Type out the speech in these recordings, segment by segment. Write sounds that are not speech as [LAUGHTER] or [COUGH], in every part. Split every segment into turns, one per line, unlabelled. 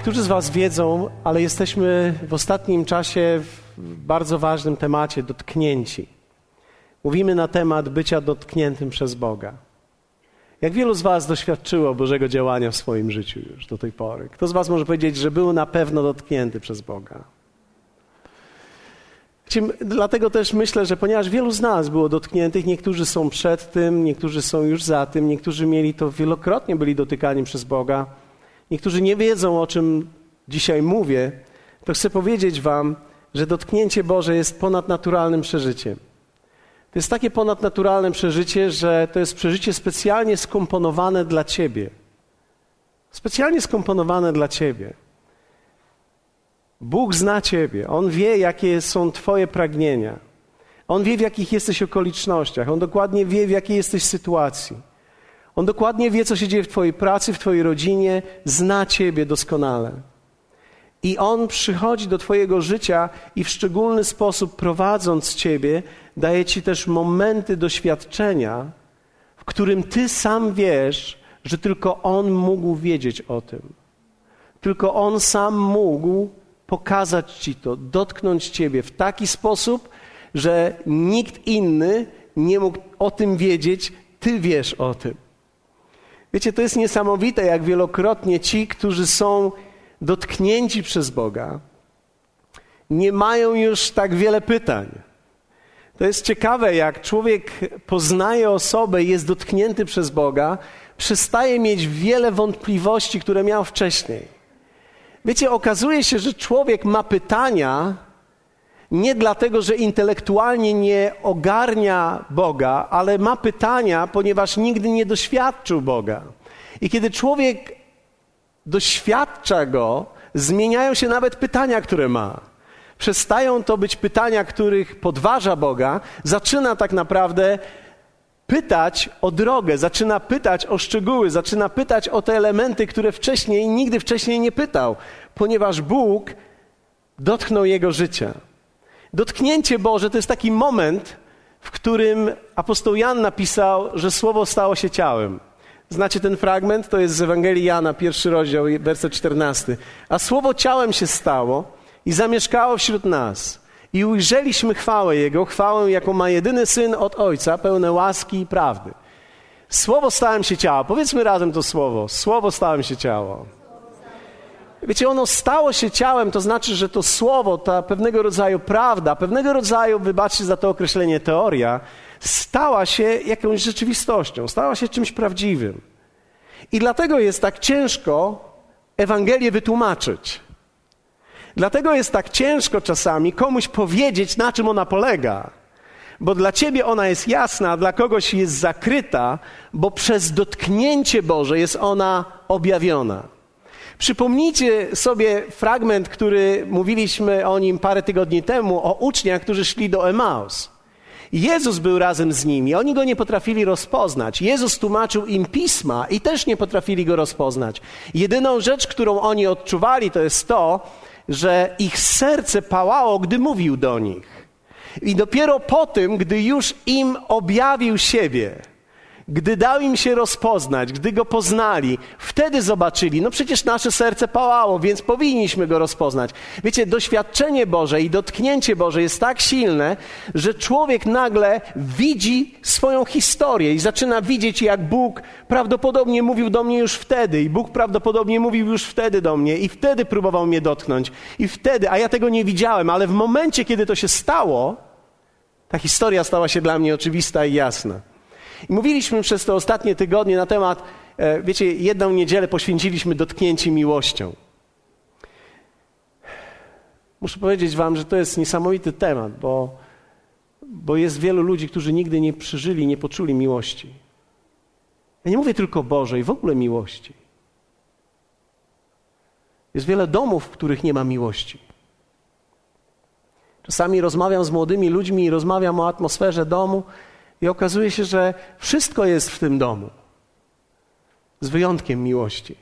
Niektórzy z Was wiedzą, ale jesteśmy w ostatnim czasie w bardzo ważnym temacie dotknięci. Mówimy na temat bycia dotkniętym przez Boga. Jak wielu z Was doświadczyło Bożego działania w swoim życiu już do tej pory? Kto z Was może powiedzieć, że był na pewno dotknięty przez Boga? Dlatego też myślę, że ponieważ wielu z nas było dotkniętych, niektórzy są przed tym, niektórzy są już za tym, niektórzy mieli to wielokrotnie byli dotykani przez Boga, niektórzy nie wiedzą, o czym dzisiaj mówię, to chcę powiedzieć Wam, że dotknięcie Boże jest ponadnaturalnym przeżyciem. To jest takie ponadnaturalne przeżycie, że to jest przeżycie specjalnie skomponowane dla Ciebie. Specjalnie skomponowane dla Ciebie. Bóg zna Ciebie. On wie, jakie są Twoje pragnienia. On wie, w jakich jesteś okolicznościach. On dokładnie wie, w jakiej jesteś sytuacji. On dokładnie wie, co się dzieje w Twojej pracy, w Twojej rodzinie. Zna Ciebie doskonale. I On przychodzi do Twojego życia i w szczególny sposób prowadząc Ciebie, daje Ci też momenty doświadczenia, w którym Ty sam wiesz, że tylko On mógł wiedzieć o tym. Tylko On sam mógł pokazać Ci to, dotknąć Ciebie w taki sposób, że nikt inny nie mógł o tym wiedzieć, Ty wiesz o tym. Wiecie, to jest niesamowite, jak wielokrotnie ci, którzy są dotknięci przez Boga, nie mają już tak wiele pytań. To jest ciekawe, jak człowiek poznaje osobę i jest dotknięty przez Boga, przestaje mieć wiele wątpliwości, które miał wcześniej. Wiecie, okazuje się, że człowiek ma pytania nie dlatego, że intelektualnie nie ogarnia Boga, ale ma pytania, ponieważ nigdy nie doświadczył Boga. I kiedy człowiek doświadcza go, zmieniają się nawet pytania, które ma. Przestają to być pytania, których podważa Boga, zaczyna tak naprawdę pytać o drogę, zaczyna pytać o szczegóły, zaczyna pytać o te elementy, które wcześniej, nigdy wcześniej nie pytał, ponieważ Bóg dotknął jego życia. Dotknięcie Boże to jest taki moment, w którym apostoł Jan napisał, że słowo stało się ciałem. Znacie ten fragment? To jest z Ewangelii Jana, pierwszy rozdział, werset 14. A słowo ciałem się stało i zamieszkało wśród nas i ujrzeliśmy chwałę Jego, chwałę, jaką ma jedyny Syn od Ojca, pełne łaski i prawdy. Słowo stałem się ciało. Powiedzmy razem to słowo. Słowo stałem się ciało. Wiecie, ono stało się ciałem, to znaczy, że to słowo, ta pewnego rodzaju prawda, pewnego rodzaju, wybaczcie za to określenie, teoria, stała się jakąś rzeczywistością, stała się czymś prawdziwym. I dlatego jest tak ciężko Ewangelię wytłumaczyć. Dlatego jest tak ciężko czasami komuś powiedzieć, na czym ona polega. Bo dla ciebie ona jest jasna, a dla kogoś jest zakryta, bo przez dotknięcie Boże jest ona objawiona. Przypomnijcie sobie fragment, który mówiliśmy o nim parę tygodni temu, o uczniach, którzy szli do Emaus. Jezus był razem z nimi, oni go nie potrafili rozpoznać. Jezus tłumaczył im pisma i też nie potrafili go rozpoznać. Jedyną rzecz, którą oni odczuwali, to jest to, że ich serce pałało, gdy mówił do nich. I dopiero po tym, gdy już im objawił siebie, gdy dał im się rozpoznać, gdy go poznali, wtedy zobaczyli, no przecież nasze serce pałało, więc powinniśmy go rozpoznać. Wiecie, doświadczenie Boże i dotknięcie Boże jest tak silne, że człowiek nagle widzi swoją historię i zaczyna widzieć, jak Bóg prawdopodobnie mówił do mnie już wtedy, i Bóg prawdopodobnie mówił już wtedy do mnie, i wtedy próbował mnie dotknąć, i wtedy, a ja tego nie widziałem, ale w momencie, kiedy to się stało, ta historia stała się dla mnie oczywista i jasna. I mówiliśmy przez te ostatnie tygodnie na temat, e, wiecie, jedną niedzielę poświęciliśmy dotknięci miłością. Muszę powiedzieć Wam, że to jest niesamowity temat, bo, bo jest wielu ludzi, którzy nigdy nie przeżyli, nie poczuli miłości. Ja nie mówię tylko Bożej, w ogóle miłości. Jest wiele domów, w których nie ma miłości. Czasami rozmawiam z młodymi ludźmi i rozmawiam o atmosferze domu i okazuje się, że wszystko jest w tym domu. Z wyjątkiem miłości.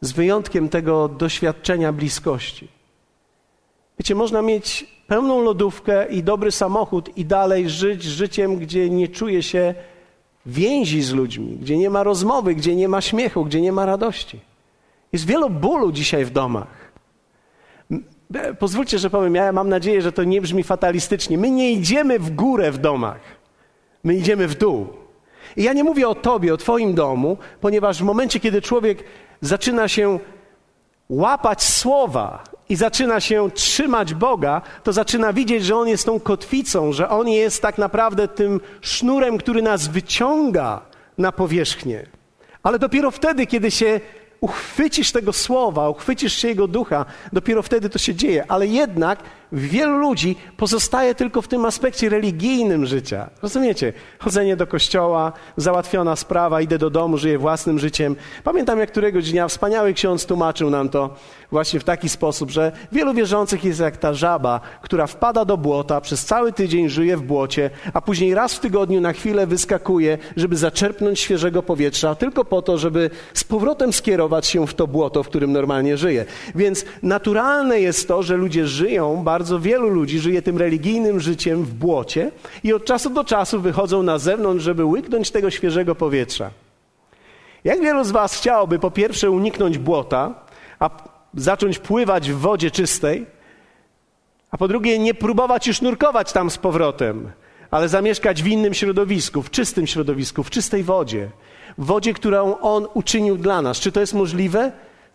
Z wyjątkiem tego doświadczenia bliskości. Wiecie, można mieć pełną lodówkę i dobry samochód i dalej żyć życiem, gdzie nie czuje się więzi z ludźmi, gdzie nie ma rozmowy, gdzie nie ma śmiechu, gdzie nie ma radości. Jest wiele bólu dzisiaj w domach. Pozwólcie, że powiem, ja mam nadzieję, że to nie brzmi fatalistycznie. My nie idziemy w górę w domach, my idziemy w dół. I ja nie mówię o tobie, o twoim domu, ponieważ w momencie, kiedy człowiek zaczyna się łapać słowa i zaczyna się trzymać Boga, to zaczyna widzieć, że On jest tą kotwicą, że On jest tak naprawdę tym sznurem, który nas wyciąga na powierzchnię. Ale dopiero wtedy, kiedy się uchwycisz tego słowa, uchwycisz się jego ducha, dopiero wtedy to się dzieje. Ale jednak wielu ludzi pozostaje tylko w tym aspekcie religijnym życia. Rozumiecie? Chodzenie do kościoła, załatwiona sprawa, idę do domu, żyję własnym życiem. Pamiętam, jak któregoś dnia wspaniały ksiądz tłumaczył nam to właśnie w taki sposób, że wielu wierzących jest jak ta żaba, która wpada do błota, przez cały tydzień żyje w błocie, a później raz w tygodniu na chwilę wyskakuje, żeby zaczerpnąć świeżego powietrza, tylko po to, żeby z powrotem skierować się w to błoto, w którym normalnie żyje. Więc naturalne jest to, że ludzie żyją bardzo bardzo wielu ludzi żyje tym religijnym życiem w błocie i od czasu do czasu wychodzą na zewnątrz, żeby łyknąć tego świeżego powietrza. Jak wielu z Was chciałoby po pierwsze uniknąć błota, a zacząć pływać w wodzie czystej, a po drugie nie próbować już nurkować tam z powrotem, ale zamieszkać w innym środowisku, w czystym środowisku, w czystej wodzie, w wodzie, którą On uczynił dla nas. Czy to jest możliwe?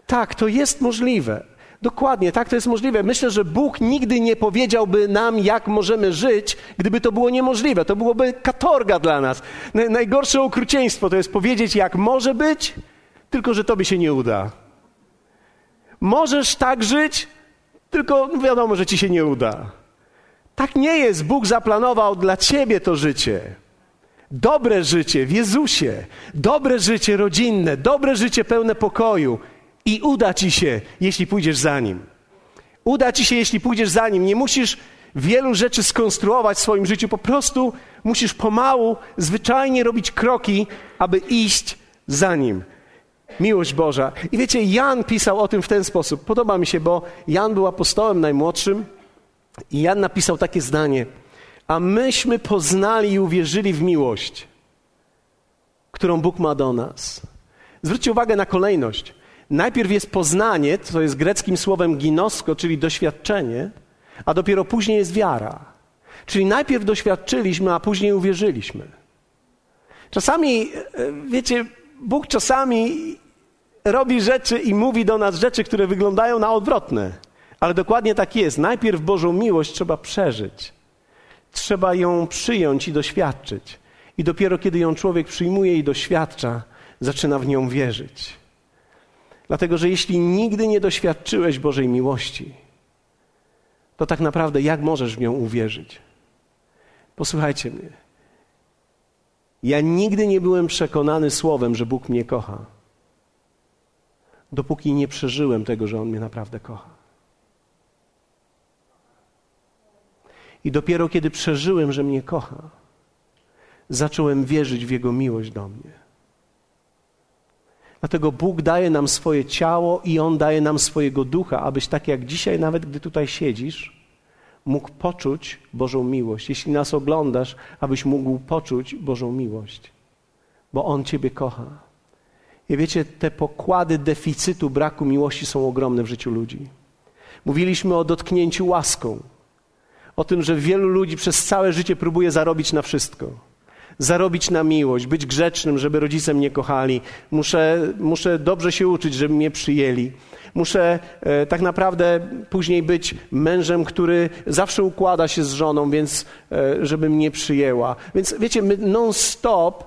Tak, to jest możliwe. Dokładnie, tak to jest możliwe. Myślę, że Bóg nigdy nie powiedziałby nam, jak możemy żyć, gdyby to było niemożliwe. To byłoby katorga dla nas. Najgorsze okrucieństwo to jest powiedzieć, jak może być, tylko że tobie się nie uda. Możesz tak żyć, tylko wiadomo, że ci się nie uda. Tak nie jest. Bóg zaplanował dla ciebie to życie. Dobre życie w Jezusie, dobre życie rodzinne, dobre życie pełne pokoju i uda ci się, jeśli pójdziesz za nim. Uda ci się, jeśli pójdziesz za nim. Nie musisz wielu rzeczy skonstruować w swoim życiu, po prostu musisz pomału, zwyczajnie robić kroki, aby iść za nim. Miłość Boża. I wiecie, Jan pisał o tym w ten sposób. Podoba mi się, bo Jan był apostołem najmłodszym i Jan napisał takie zdanie: A myśmy poznali i uwierzyli w miłość, którą Bóg ma do nas. Zwróćcie uwagę na kolejność. Najpierw jest poznanie, co jest greckim słowem ginosko, czyli doświadczenie, a dopiero później jest wiara. Czyli najpierw doświadczyliśmy, a później uwierzyliśmy. Czasami, e, wiecie, Bóg czasami robi rzeczy i mówi do nas rzeczy, które wyglądają na odwrotne. Ale dokładnie tak jest. Najpierw Bożą miłość trzeba przeżyć. Trzeba ją przyjąć i doświadczyć. I dopiero kiedy ją człowiek przyjmuje i doświadcza, zaczyna w nią wierzyć. Dlatego, że jeśli nigdy nie doświadczyłeś Bożej miłości, to tak naprawdę jak możesz w nią uwierzyć? Posłuchajcie mnie. Ja nigdy nie byłem przekonany słowem, że Bóg mnie kocha, dopóki nie przeżyłem tego, że On mnie naprawdę kocha. I dopiero kiedy przeżyłem, że mnie kocha, zacząłem wierzyć w Jego miłość do mnie. Dlatego Bóg daje nam swoje ciało i On daje nam swojego ducha, abyś tak jak dzisiaj, nawet gdy tutaj siedzisz, mógł poczuć Bożą miłość. Jeśli nas oglądasz, abyś mógł poczuć Bożą miłość, bo On Ciebie kocha. I wiecie, te pokłady deficytu, braku miłości są ogromne w życiu ludzi. Mówiliśmy o dotknięciu łaską, o tym, że wielu ludzi przez całe życie próbuje zarobić na wszystko zarobić na miłość, być grzecznym, żeby rodzice mnie kochali. Muszę, muszę dobrze się uczyć, żeby mnie przyjęli. Muszę e, tak naprawdę później być mężem, który zawsze układa się z żoną, więc e, żeby mnie przyjęła. Więc wiecie, my non-stop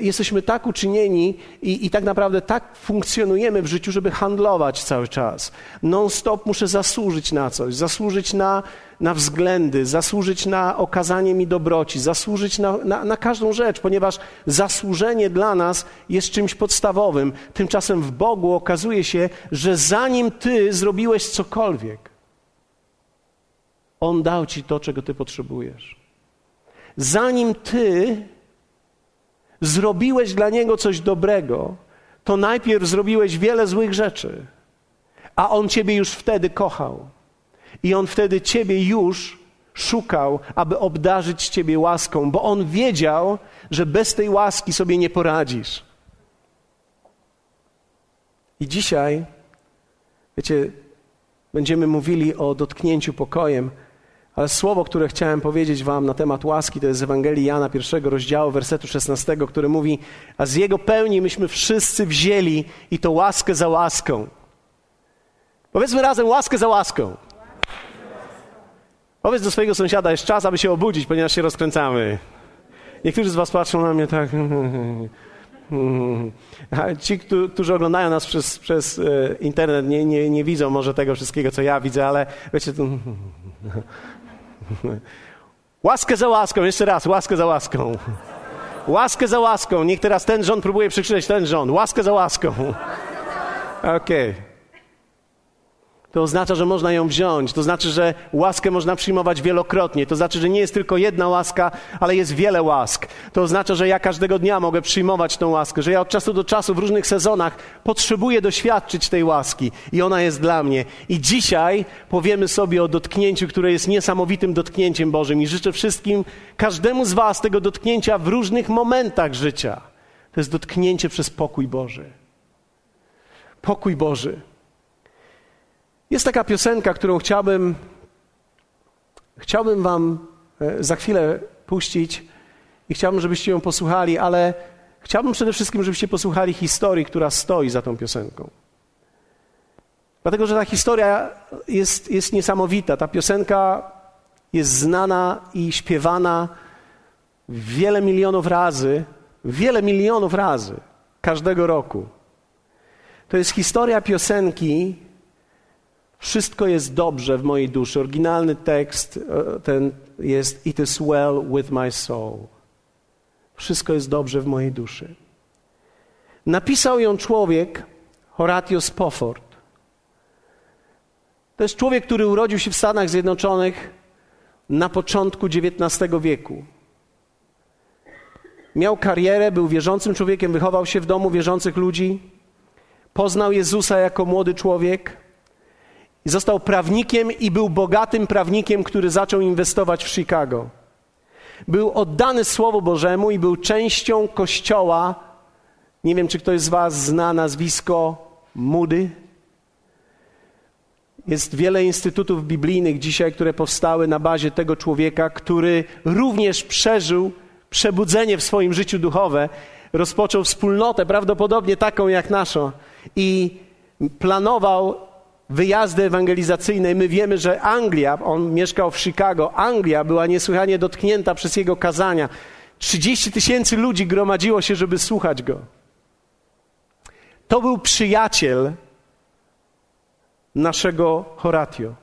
jesteśmy tak uczynieni i, i tak naprawdę tak funkcjonujemy w życiu, żeby handlować cały czas. Non-stop muszę zasłużyć na coś, zasłużyć na na względy, zasłużyć na okazanie mi dobroci, zasłużyć na, na, na każdą rzecz, ponieważ zasłużenie dla nas jest czymś podstawowym. Tymczasem w Bogu okazuje się, że zanim ty zrobiłeś cokolwiek, On dał ci to, czego ty potrzebujesz. Zanim ty zrobiłeś dla Niego coś dobrego, to najpierw zrobiłeś wiele złych rzeczy, a On ciebie już wtedy kochał. I on wtedy ciebie już szukał, aby obdarzyć ciebie łaską, bo on wiedział, że bez tej łaski sobie nie poradzisz. I dzisiaj Wiecie, będziemy mówili o dotknięciu pokojem, ale słowo, które chciałem powiedzieć Wam na temat łaski, to jest z Ewangelii Jana, pierwszego rozdziału, wersetu 16, który mówi: A z Jego pełni myśmy wszyscy wzięli i to łaskę za łaską. Powiedzmy razem łaskę za łaską. Powiedz do swojego sąsiada, jest czas, aby się obudzić, ponieważ się rozkręcamy. Niektórzy z Was patrzą na mnie tak. Ci, którzy oglądają nas przez, przez e, internet, nie, nie, nie widzą może tego wszystkiego, co ja widzę, ale wiecie. To... Łaskę za łaską, jeszcze raz, łaskę za łaską. Łaskę za łaską. Niech teraz ten rząd próbuje przekrzyczeć ten rząd. Łaskę za łaską. Okej. Okay. To oznacza, że można ją wziąć. To znaczy, że łaskę można przyjmować wielokrotnie. To znaczy, że nie jest tylko jedna łaska, ale jest wiele łask. To oznacza, że ja każdego dnia mogę przyjmować tą łaskę, że ja od czasu do czasu w różnych sezonach potrzebuję doświadczyć tej łaski i ona jest dla mnie. I dzisiaj powiemy sobie o dotknięciu, które jest niesamowitym dotknięciem Bożym. I życzę wszystkim, każdemu z Was tego dotknięcia w różnych momentach życia. To jest dotknięcie przez pokój Boży. Pokój Boży. Jest taka piosenka, którą chciałbym, chciałbym Wam e, za chwilę puścić i chciałbym, żebyście ją posłuchali, ale chciałbym przede wszystkim, żebyście posłuchali historii, która stoi za tą piosenką. Dlatego, że ta historia jest, jest niesamowita. Ta piosenka jest znana i śpiewana wiele milionów razy, wiele milionów razy każdego roku. To jest historia piosenki, wszystko jest dobrze w mojej duszy. Oryginalny tekst e, ten jest It is well with my soul. Wszystko jest dobrze w mojej duszy. Napisał ją człowiek Horatio Spofford. To jest człowiek, który urodził się w Stanach Zjednoczonych na początku XIX wieku. Miał karierę, był wierzącym człowiekiem, wychował się w domu wierzących ludzi. Poznał Jezusa jako młody człowiek i został prawnikiem i był bogatym prawnikiem, który zaczął inwestować w Chicago. Był oddany Słowu Bożemu i był częścią kościoła. Nie wiem, czy ktoś z Was zna nazwisko Moody. Jest wiele instytutów biblijnych dzisiaj, które powstały na bazie tego człowieka, który również przeżył przebudzenie w swoim życiu duchowe, rozpoczął wspólnotę, prawdopodobnie taką jak naszą, i planował wyjazdy ewangelizacyjne. My wiemy, że Anglia, on mieszkał w Chicago, Anglia była niesłychanie dotknięta przez jego kazania. 30 tysięcy ludzi gromadziło się, żeby słuchać go. To był przyjaciel naszego Horatio.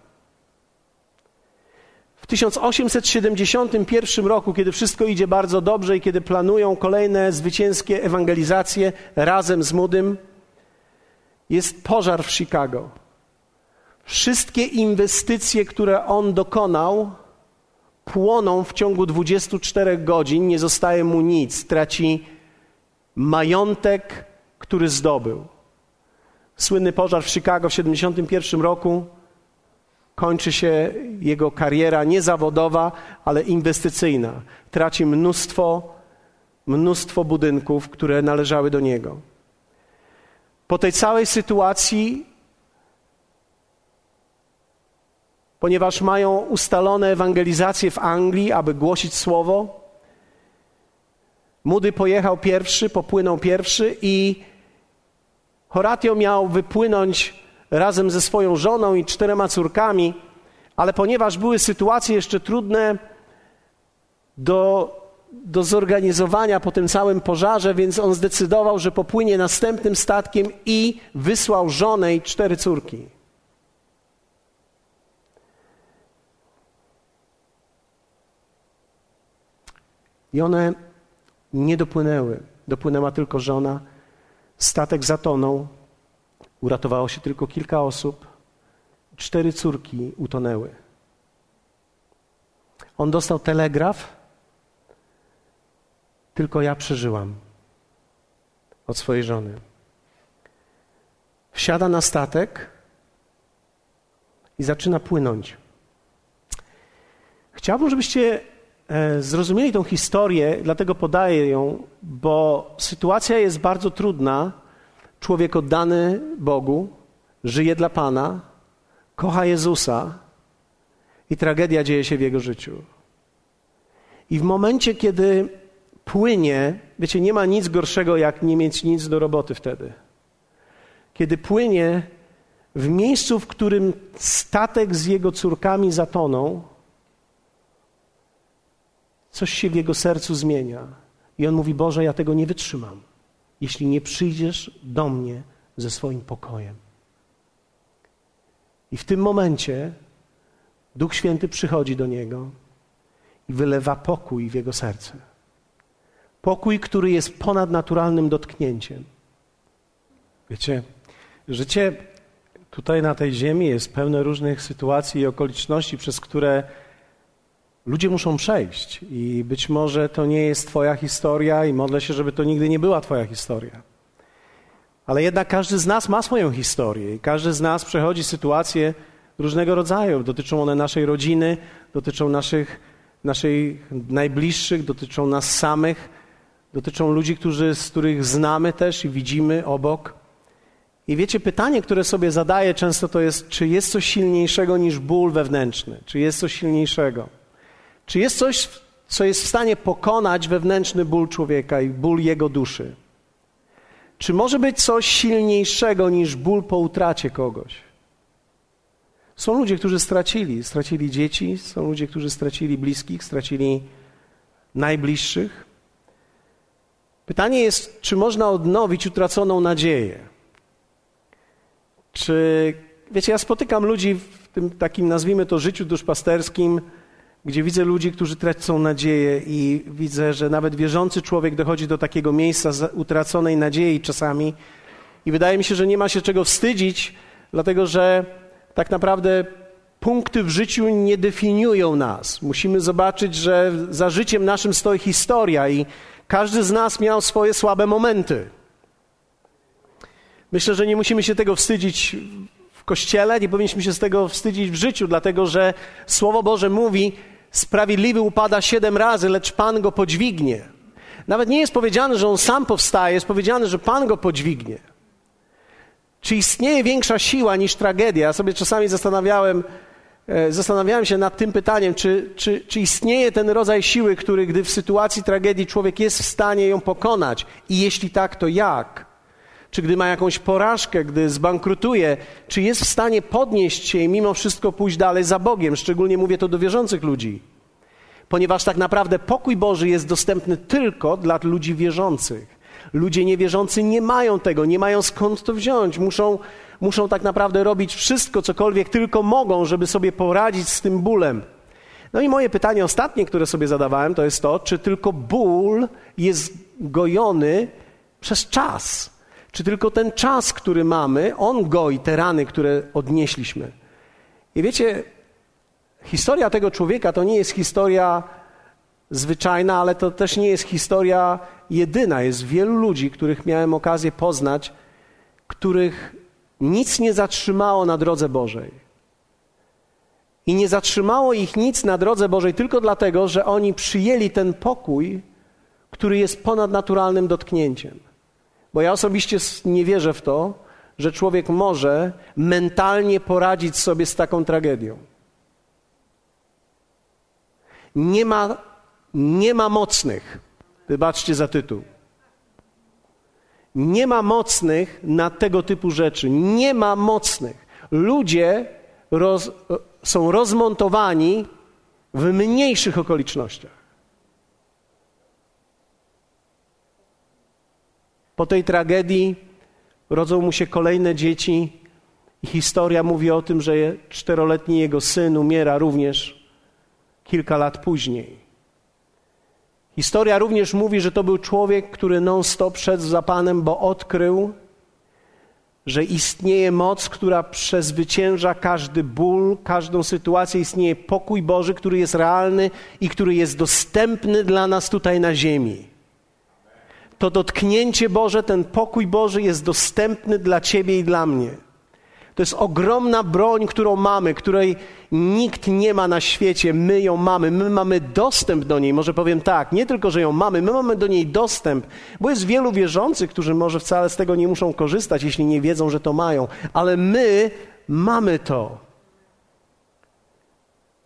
W 1871 roku, kiedy wszystko idzie bardzo dobrze i kiedy planują kolejne zwycięskie ewangelizacje razem z Mudym, jest pożar w Chicago. Wszystkie inwestycje, które on dokonał, płoną w ciągu 24 godzin, nie zostaje mu nic, traci majątek, który zdobył. Słynny pożar w Chicago w 1971 roku kończy się jego kariera nie zawodowa, ale inwestycyjna. Traci mnóstwo, mnóstwo budynków, które należały do niego. Po tej całej sytuacji ponieważ mają ustalone ewangelizacje w Anglii, aby głosić słowo. Mudy pojechał pierwszy, popłynął pierwszy i Horatio miał wypłynąć razem ze swoją żoną i czterema córkami, ale ponieważ były sytuacje jeszcze trudne do, do zorganizowania po tym całym pożarze, więc on zdecydował, że popłynie następnym statkiem i wysłał żonę i cztery córki. I one nie dopłynęły. Dopłynęła tylko żona. Statek zatonął. Uratowało się tylko kilka osób. Cztery córki utonęły. On dostał telegraf. Tylko ja przeżyłam od swojej żony. Wsiada na statek i zaczyna płynąć. Chciałbym, żebyście zrozumieli tą historię, dlatego podaję ją, bo sytuacja jest bardzo trudna. Człowiek oddany Bogu żyje dla Pana, kocha Jezusa i tragedia dzieje się w jego życiu. I w momencie, kiedy płynie, wiecie, nie ma nic gorszego, jak nie mieć nic do roboty wtedy. Kiedy płynie w miejscu, w którym statek z jego córkami zatonął, coś się w jego sercu zmienia. I on mówi: Boże, ja tego nie wytrzymam, jeśli nie przyjdziesz do mnie ze swoim pokojem. I w tym momencie Duch Święty przychodzi do niego i wylewa pokój w jego serce. Pokój, który jest ponadnaturalnym dotknięciem. Wiecie, życie tutaj na tej ziemi jest pełne różnych sytuacji i okoliczności, przez które ludzie muszą przejść. I być może to nie jest Twoja historia, i modlę się, żeby to nigdy nie była Twoja historia. Ale jednak każdy z nas ma swoją historię, i każdy z nas przechodzi sytuacje różnego rodzaju. Dotyczą one naszej rodziny, dotyczą naszych, naszych najbliższych, dotyczą nas samych, dotyczą ludzi, którzy, z których znamy też i widzimy obok. I wiecie, pytanie, które sobie zadaję często to jest, czy jest coś silniejszego niż ból wewnętrzny? Czy jest coś silniejszego? Czy jest coś, co jest w stanie pokonać wewnętrzny ból człowieka i ból jego duszy? Czy może być coś silniejszego niż ból po utracie kogoś? Są ludzie, którzy stracili. Stracili dzieci, są ludzie, którzy stracili bliskich, stracili najbliższych. Pytanie jest, czy można odnowić utraconą nadzieję? Czy, wiecie, ja spotykam ludzi w tym takim, nazwijmy to, życiu duszpasterskim, gdzie widzę ludzi, którzy tracą nadzieję i widzę, że nawet wierzący człowiek dochodzi do takiego miejsca utraconej nadziei czasami i wydaje mi się, że nie ma się czego wstydzić, dlatego że tak naprawdę punkty w życiu nie definiują nas. Musimy zobaczyć, że za życiem naszym stoi historia i każdy z nas miał swoje słabe momenty. Myślę, że nie musimy się tego wstydzić w kościele, nie powinniśmy się z tego wstydzić w życiu, dlatego że Słowo Boże mówi: Sprawiedliwy upada siedem razy, lecz Pan go podźwignie. Nawet nie jest powiedziane, że on sam powstaje, jest powiedziane, że Pan go podźwignie. Czy istnieje większa siła niż tragedia? Ja sobie czasami zastanawiałem, e, zastanawiałem się nad tym pytaniem, czy, czy, czy istnieje ten rodzaj siły, który, gdy w sytuacji tragedii człowiek jest w stanie ją pokonać? I jeśli tak, to jak? Czy gdy ma jakąś porażkę, gdy zbankrutuje, czy jest w stanie podnieść się i mimo wszystko pójść dalej za Bogiem? Szczególnie mówię to do wierzących ludzi. Ponieważ tak naprawdę pokój Boży jest dostępny tylko dla ludzi wierzących. Ludzie niewierzący nie mają tego, nie mają skąd to wziąć. Muszą, muszą tak naprawdę robić wszystko, cokolwiek tylko mogą, żeby sobie poradzić z tym bólem. No i moje pytanie ostatnie, które sobie zadawałem, to jest to, czy tylko ból jest gojony przez czas. Czy tylko ten czas, który mamy, on goi te rany, które odnieśliśmy. I wiecie, historia tego człowieka to nie jest historia zwyczajna, ale to też nie jest historia jedyna. Jest wielu ludzi, których miałem okazję poznać, których nic nie zatrzymało na drodze Bożej. I nie zatrzymało ich nic na drodze Bożej tylko dlatego, że oni przyjęli ten pokój, który jest ponadnaturalnym dotknięciem. Bo ja osobiście nie wierzę w to, że człowiek może mentalnie poradzić sobie z taką tragedią. Nie ma nie ma mocnych. Wybaczcie za tytuł. Nie ma mocnych na tego typu rzeczy. Nie ma mocnych. Ludzie roz, są rozmontowani w mniejszych okolicznościach. Po tej tragedii rodzą mu się kolejne dzieci, i historia mówi o tym, że czteroletni jego syn umiera również kilka lat później. Historia również mówi, że to był człowiek, który non-stop szedł za Panem, bo odkrył, że istnieje moc, która przezwycięża każdy ból, każdą sytuację. Istnieje pokój Boży, który jest realny i który jest dostępny dla nas tutaj na ziemi. To dotknięcie Boże, ten pokój Boży jest dostępny dla Ciebie i dla mnie. To jest ogromna broń, którą mamy, której nikt nie ma na świecie. My ją mamy, my mamy dostęp do niej. Może powiem tak, nie tylko, że ją mamy, my mamy do niej dostęp, bo jest wielu wierzących, którzy może wcale z tego nie muszą korzystać, jeśli nie wiedzą, że to mają, ale my mamy to.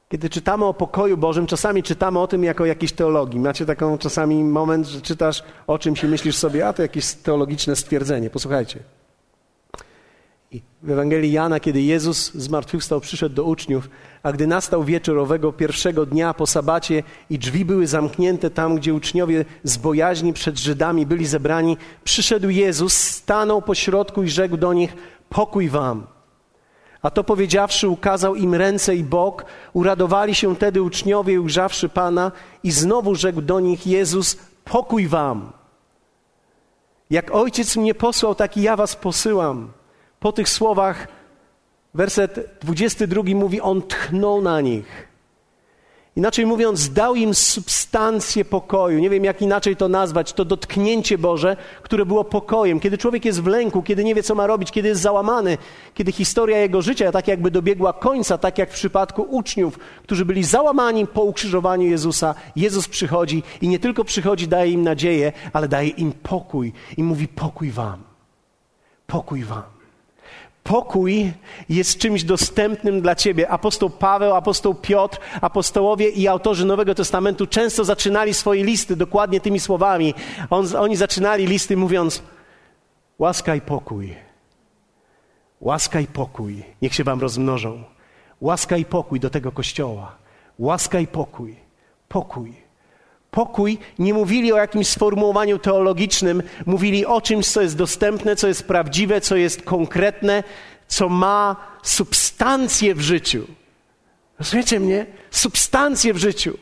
Kiedy czytamy o pokoju Bożym, czasami czytamy o tym jako jakiejś teologii. Macie taką czasami moment, że czytasz o czymś i myślisz sobie, a to jakieś teologiczne stwierdzenie. Posłuchajcie. I w Ewangelii Jana, kiedy Jezus zmartwychwstał, przyszedł do uczniów, a gdy nastał wieczór owego pierwszego dnia po sabacie i drzwi były zamknięte tam, gdzie uczniowie z bojaźni przed Żydami byli zebrani, przyszedł Jezus, stanął po środku i rzekł do nich: Pokój wam. A to powiedziawszy, ukazał im ręce i bok. Uradowali się tedy uczniowie, ujrzawszy Pana, i znowu rzekł do nich Jezus: Pokój wam. Jak ojciec mnie posłał, tak i ja was posyłam. Po tych słowach, werset 22 mówi: On tchnął na nich. Inaczej mówiąc, dał im substancję pokoju. Nie wiem, jak inaczej to nazwać. To dotknięcie Boże, które było pokojem. Kiedy człowiek jest w lęku, kiedy nie wie, co ma robić, kiedy jest załamany, kiedy historia jego życia tak jakby dobiegła końca, tak jak w przypadku uczniów, którzy byli załamani po ukrzyżowaniu Jezusa, Jezus przychodzi i nie tylko przychodzi, daje im nadzieję, ale daje im pokój i mówi: Pokój wam. Pokój wam. Pokój jest czymś dostępnym dla ciebie. Apostoł Paweł, apostoł Piotr, apostołowie i autorzy Nowego Testamentu często zaczynali swoje listy dokładnie tymi słowami. On, oni zaczynali listy mówiąc: Łaska i pokój. Łaska i pokój. Niech się wam rozmnożą. Łaska i pokój do tego kościoła. Łaska i pokój. Pokój. Pokój nie mówili o jakimś sformułowaniu teologicznym, mówili o czymś, co jest dostępne, co jest prawdziwe, co jest konkretne, co ma substancję w życiu. Rozumiecie mnie? Substancję w życiu.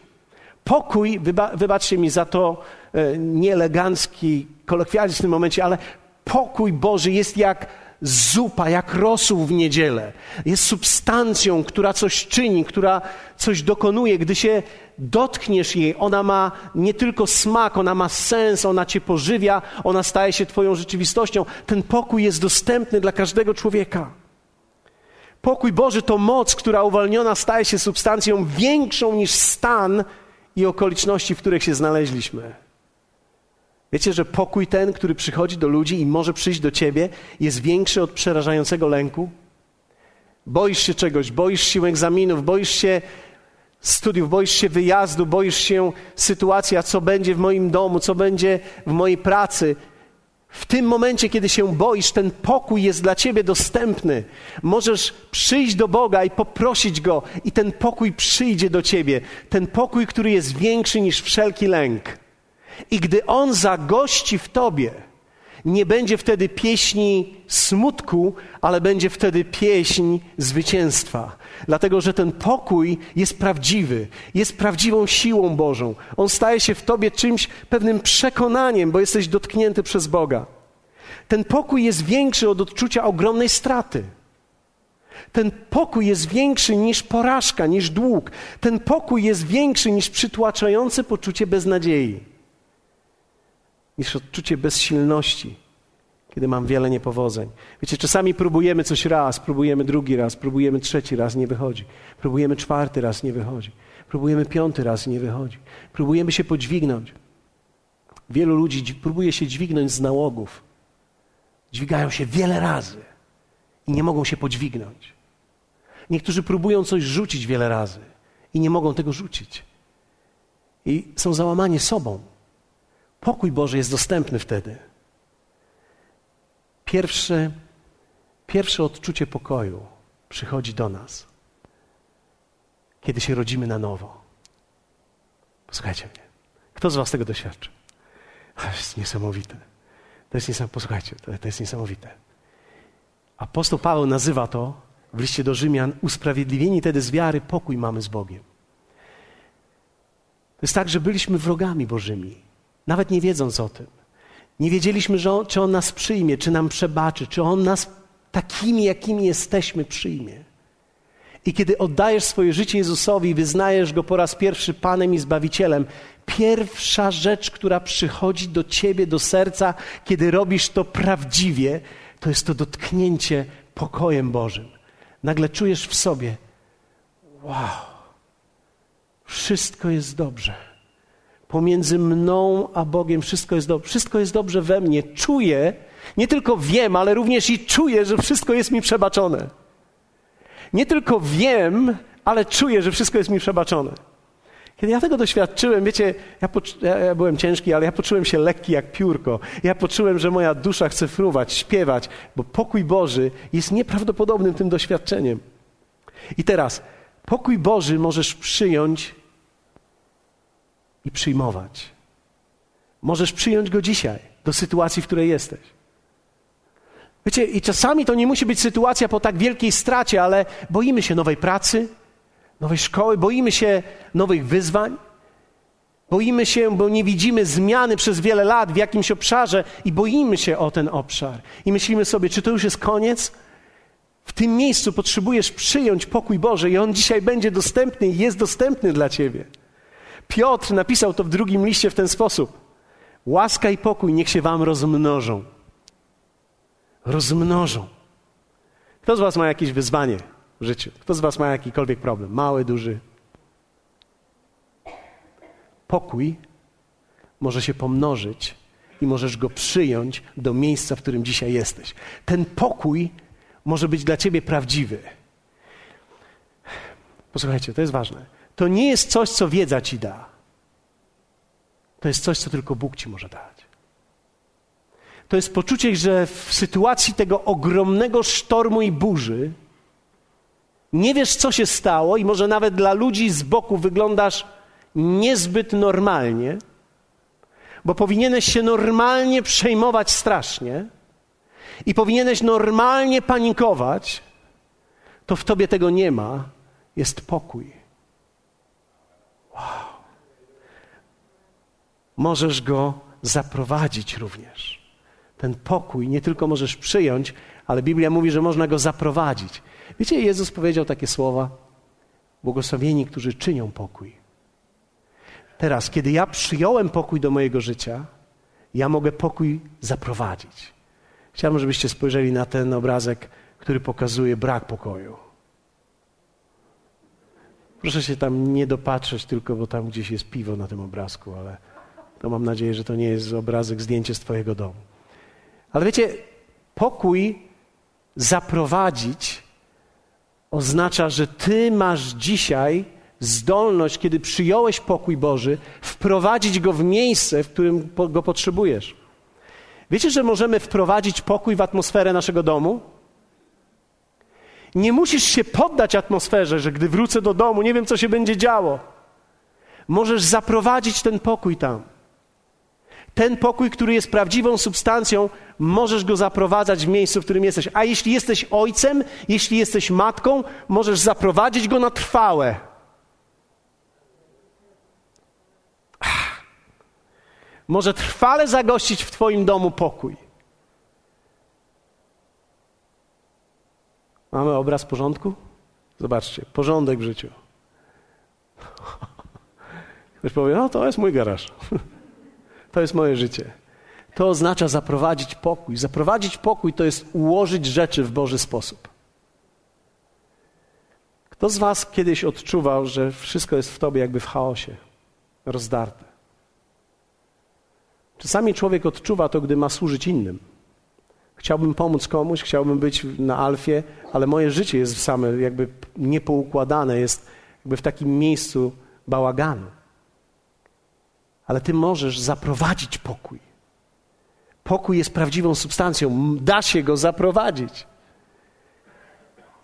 Pokój, wyba, wybaczcie mi za to e, nieelegancki kolokwializm w tym momencie, ale pokój Boży jest jak zupa, jak rosół w niedzielę. Jest substancją, która coś czyni, która coś dokonuje. Gdy się dotkniesz jej, ona ma nie tylko smak, ona ma sens, ona cię pożywia, ona staje się Twoją rzeczywistością. Ten pokój jest dostępny dla każdego człowieka. Pokój Boży to moc, która uwolniona staje się substancją większą niż stan i okoliczności, w których się znaleźliśmy. Wiecie, że pokój ten, który przychodzi do ludzi i może przyjść do ciebie, jest większy od przerażającego lęku? Boisz się czegoś, boisz się egzaminów, boisz się studiów, boisz się wyjazdu, boisz się sytuacji, a co będzie w moim domu, co będzie w mojej pracy. W tym momencie, kiedy się boisz, ten pokój jest dla ciebie dostępny. Możesz przyjść do Boga i poprosić Go, i ten pokój przyjdzie do ciebie. Ten pokój, który jest większy niż wszelki lęk. I gdy On zagości w tobie, nie będzie wtedy pieśni smutku, ale będzie wtedy pieśń zwycięstwa. Dlatego, że ten pokój jest prawdziwy, jest prawdziwą siłą Bożą. On staje się w tobie czymś, pewnym przekonaniem, bo jesteś dotknięty przez Boga. Ten pokój jest większy od odczucia ogromnej straty. Ten pokój jest większy niż porażka, niż dług. Ten pokój jest większy niż przytłaczające poczucie beznadziei niż odczucie bezsilności, kiedy mam wiele niepowodzeń. Wiecie, czasami próbujemy coś raz, próbujemy drugi raz, próbujemy trzeci raz, nie wychodzi. Próbujemy czwarty raz, nie wychodzi. Próbujemy piąty raz, nie wychodzi. Próbujemy się podźwignąć. Wielu ludzi próbuje się dźwignąć z nałogów. Dźwigają się wiele razy i nie mogą się podźwignąć. Niektórzy próbują coś rzucić wiele razy i nie mogą tego rzucić. I są załamani sobą. Pokój Boży jest dostępny wtedy. Pierwsze, pierwsze odczucie pokoju przychodzi do nas, kiedy się rodzimy na nowo. Posłuchajcie mnie. Kto z Was tego doświadczy? To jest niesamowite. To jest niesamowite. Posłuchajcie, to jest niesamowite. Apostoł Paweł nazywa to w liście do Rzymian usprawiedliwieni tedy z wiary pokój mamy z Bogiem. To jest tak, że byliśmy wrogami Bożymi nawet nie wiedząc o tym. Nie wiedzieliśmy, że on, czy On nas przyjmie, czy nam przebaczy, czy On nas takimi, jakimi jesteśmy, przyjmie. I kiedy oddajesz swoje życie Jezusowi i wyznajesz Go po raz pierwszy Panem i Zbawicielem, pierwsza rzecz, która przychodzi do Ciebie, do serca, kiedy robisz to prawdziwie, to jest to dotknięcie pokojem Bożym, nagle czujesz w sobie: Wow, wszystko jest dobrze. Pomiędzy mną a Bogiem wszystko jest dobrze. Wszystko jest dobrze we mnie. Czuję, nie tylko wiem, ale również i czuję, że wszystko jest mi przebaczone. Nie tylko wiem, ale czuję, że wszystko jest mi przebaczone. Kiedy ja tego doświadczyłem, wiecie, ja, ja, ja, byłem ciężki, ale ja poczułem się lekki jak piórko. Ja poczułem, że moja dusza chce fruwać, śpiewać, bo pokój Boży jest nieprawdopodobnym tym doświadczeniem. I teraz, pokój Boży możesz przyjąć i przyjmować. Możesz przyjąć go dzisiaj, do sytuacji, w której jesteś. Wiecie, i czasami to nie musi być sytuacja po tak wielkiej stracie, ale boimy się nowej pracy, nowej szkoły, boimy się nowych wyzwań. Boimy się, bo nie widzimy zmiany przez wiele lat w jakimś obszarze i boimy się o ten obszar. I myślimy sobie, czy to już jest koniec? W tym miejscu potrzebujesz przyjąć pokój Boży i on dzisiaj będzie dostępny i jest dostępny dla ciebie. Piotr napisał to w drugim liście w ten sposób. Łaska i pokój niech się wam rozmnożą. Rozmnożą. Kto z was ma jakieś wyzwanie? w życiu. Kto z Was ma jakikolwiek problem? Mały, duży? Pokój może się pomnożyć i możesz go przyjąć do miejsca, w którym dzisiaj jesteś. Ten pokój może być dla Ciebie prawdziwy. Posłuchajcie, to jest ważne. To nie jest coś, co wiedza Ci da. To jest coś, co tylko Bóg Ci może dać. To jest poczucie, że w sytuacji tego ogromnego sztormu i burzy, nie wiesz, co się stało, i może nawet dla ludzi z boku wyglądasz niezbyt normalnie, bo powinieneś się normalnie przejmować strasznie i powinieneś normalnie panikować, to w tobie tego nie ma, jest pokój. Możesz go zaprowadzić również. Ten pokój nie tylko możesz przyjąć, ale Biblia mówi, że można go zaprowadzić. Wiecie, Jezus powiedział takie słowa: Błogosławieni, którzy czynią pokój. Teraz, kiedy ja przyjąłem pokój do mojego życia, ja mogę pokój zaprowadzić. Chciałbym, żebyście spojrzeli na ten obrazek, który pokazuje brak pokoju. Proszę się tam nie dopatrzeć tylko, bo tam gdzieś jest piwo na tym obrazku, ale to mam nadzieję, że to nie jest obrazek, zdjęcie z Twojego domu. Ale wiecie, pokój zaprowadzić oznacza, że Ty masz dzisiaj zdolność, kiedy przyjąłeś pokój Boży, wprowadzić go w miejsce, w którym go potrzebujesz. Wiecie, że możemy wprowadzić pokój w atmosferę naszego domu? Nie musisz się poddać atmosferze, że gdy wrócę do domu, nie wiem, co się będzie działo. Możesz zaprowadzić ten pokój tam ten pokój, który jest prawdziwą substancją, możesz go zaprowadzać w miejscu, w którym jesteś. A jeśli jesteś ojcem, jeśli jesteś matką, możesz zaprowadzić go na trwałe. Może trwale zagościć w Twoim domu pokój. Mamy obraz porządku? Zobaczcie, porządek w życiu. Ktoś powie, no to jest mój garaż. [LAUGHS] To jest moje życie. To oznacza zaprowadzić pokój. Zaprowadzić pokój to jest ułożyć rzeczy w Boży sposób. Kto z Was kiedyś odczuwał, że wszystko jest w tobie jakby w chaosie, rozdarte? Czasami człowiek odczuwa to, gdy ma służyć innym. Chciałbym pomóc komuś, chciałbym być na alfie, ale moje życie jest same jakby niepoukładane, jest jakby w takim miejscu bałaganu ale ty możesz zaprowadzić pokój. Pokój jest prawdziwą substancją, da się go zaprowadzić.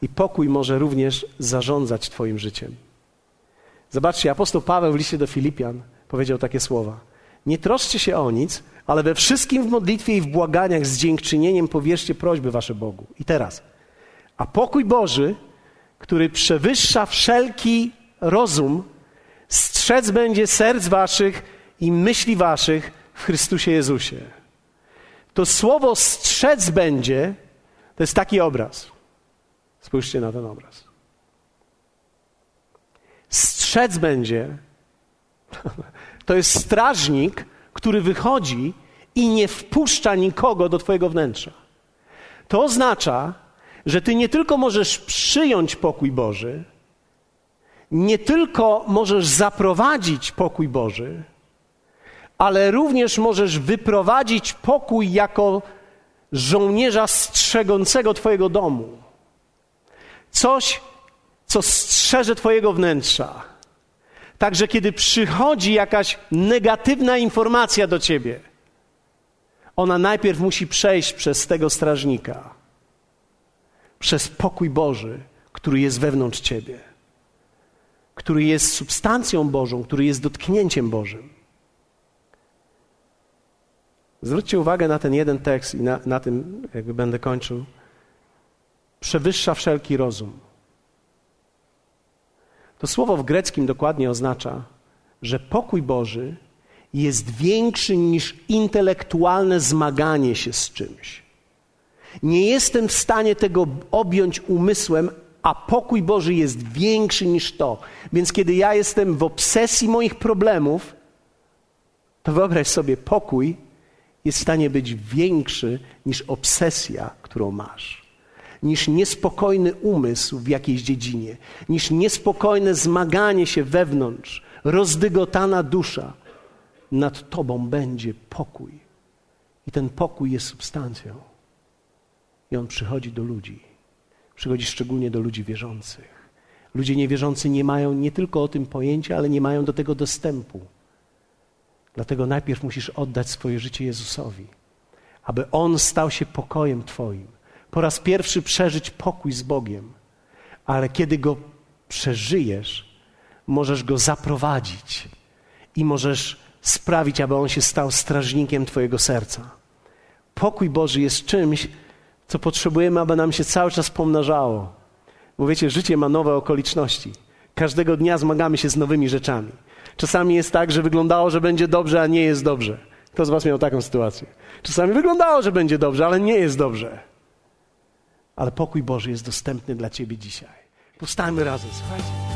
I pokój może również zarządzać Twoim życiem. Zobaczcie, apostoł Paweł w liście do Filipian powiedział takie słowa: Nie troszcie się o nic, ale we wszystkim w modlitwie i w błaganiach z dziękczynieniem powierzcie prośby Wasze Bogu. I teraz, a pokój Boży, który przewyższa wszelki rozum, strzec będzie serc Waszych i myśli waszych w Chrystusie Jezusie. To słowo strzec będzie, to jest taki obraz. Spójrzcie na ten obraz. Strzec będzie, [LAUGHS] to jest strażnik, który wychodzi i nie wpuszcza nikogo do Twojego wnętrza. To oznacza, że ty nie tylko możesz przyjąć pokój Boży, nie tylko możesz zaprowadzić pokój Boży, ale również możesz wyprowadzić pokój jako żołnierza strzegącego Twojego domu. Coś, co strzeże Twojego wnętrza. Także kiedy przychodzi jakaś negatywna informacja do Ciebie, ona najpierw musi przejść przez tego strażnika, przez pokój Boży, który jest wewnątrz Ciebie, który jest substancją Bożą, który jest dotknięciem Bożym. Zwróćcie uwagę na ten jeden tekst i na, na tym jakby będę kończył. Przewyższa wszelki rozum. To słowo w greckim dokładnie oznacza, że pokój Boży jest większy niż intelektualne zmaganie się z czymś. Nie jestem w stanie tego objąć umysłem, a pokój Boży jest większy niż to. Więc kiedy ja jestem w obsesji moich problemów, to wyobraź sobie pokój jest w stanie być większy niż obsesja, którą masz, niż niespokojny umysł w jakiejś dziedzinie, niż niespokojne zmaganie się wewnątrz, rozdygotana dusza. Nad tobą będzie pokój. I ten pokój jest substancją. I on przychodzi do ludzi. Przychodzi szczególnie do ludzi wierzących. Ludzie niewierzący nie mają nie tylko o tym pojęcia, ale nie mają do tego dostępu. Dlatego najpierw musisz oddać swoje życie Jezusowi, aby On stał się pokojem Twoim. Po raz pierwszy przeżyć pokój z Bogiem, ale kiedy go przeżyjesz, możesz go zaprowadzić i możesz sprawić, aby On się stał strażnikiem Twojego serca. Pokój Boży jest czymś, co potrzebujemy, aby nam się cały czas pomnażało. Bo wiecie, życie ma nowe okoliczności. Każdego dnia zmagamy się z nowymi rzeczami. Czasami jest tak, że wyglądało, że będzie dobrze, a nie jest dobrze. Kto z Was miał taką sytuację? Czasami wyglądało, że będzie dobrze, ale nie jest dobrze. Ale pokój Boży jest dostępny dla Ciebie dzisiaj. Powstajmy razem, słuchajcie.